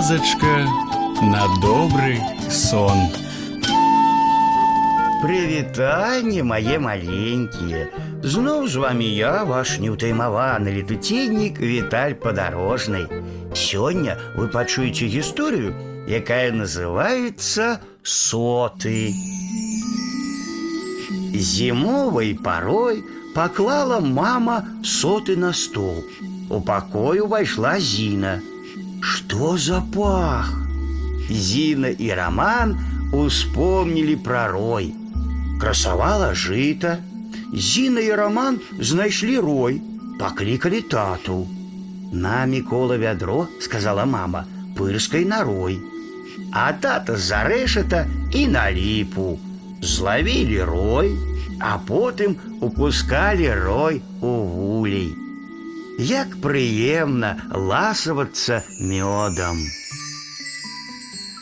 казачка на добрый сон. Прывітанне мае маленькія. Зноў з вами я, ваш неўтаймаваны летуценнік Віталь падарожнай. Сёння вы пачуеце гісторыю, якая называецца соты. Зімовай парой паклала мама соты на стол. У пакой увайшла Зіна. Што за пах? Зіна і Раман успомнілі пра рой. Красавала жыта. Зіна і Раман знайшлі рой, паклікалі тату. На Мікола вядро, сказала мама, пырскай на рой. А тата з-за рэшата і на ліпу. Злавілі рой, а потым упускалі рой у вулей. Як прыемна ласавацца мёдам.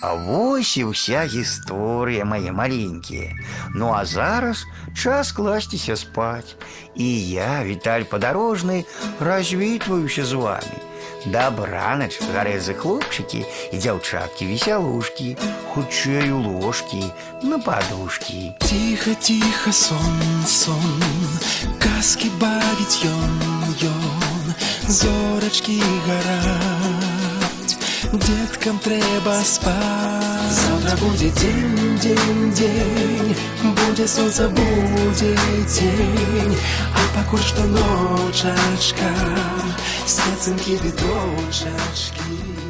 А вось і ўся гісторыя, мае маленькія. Ну а зараз час класціся спаць. І я, Віталь падарожны, развітваюся з вами. Дабранач, гарэзы хлопчыкі і дзяўчаткі весялушкі, хутчэй у ложкі, на падушкі. Тихо, тихо, сон, сон, казки бавить ён, ён, зорочки гарать, деткам треба спать. Завтра будет день, день, день, будет солнце, будет день, а покуль что ночечка, светинки веточечки.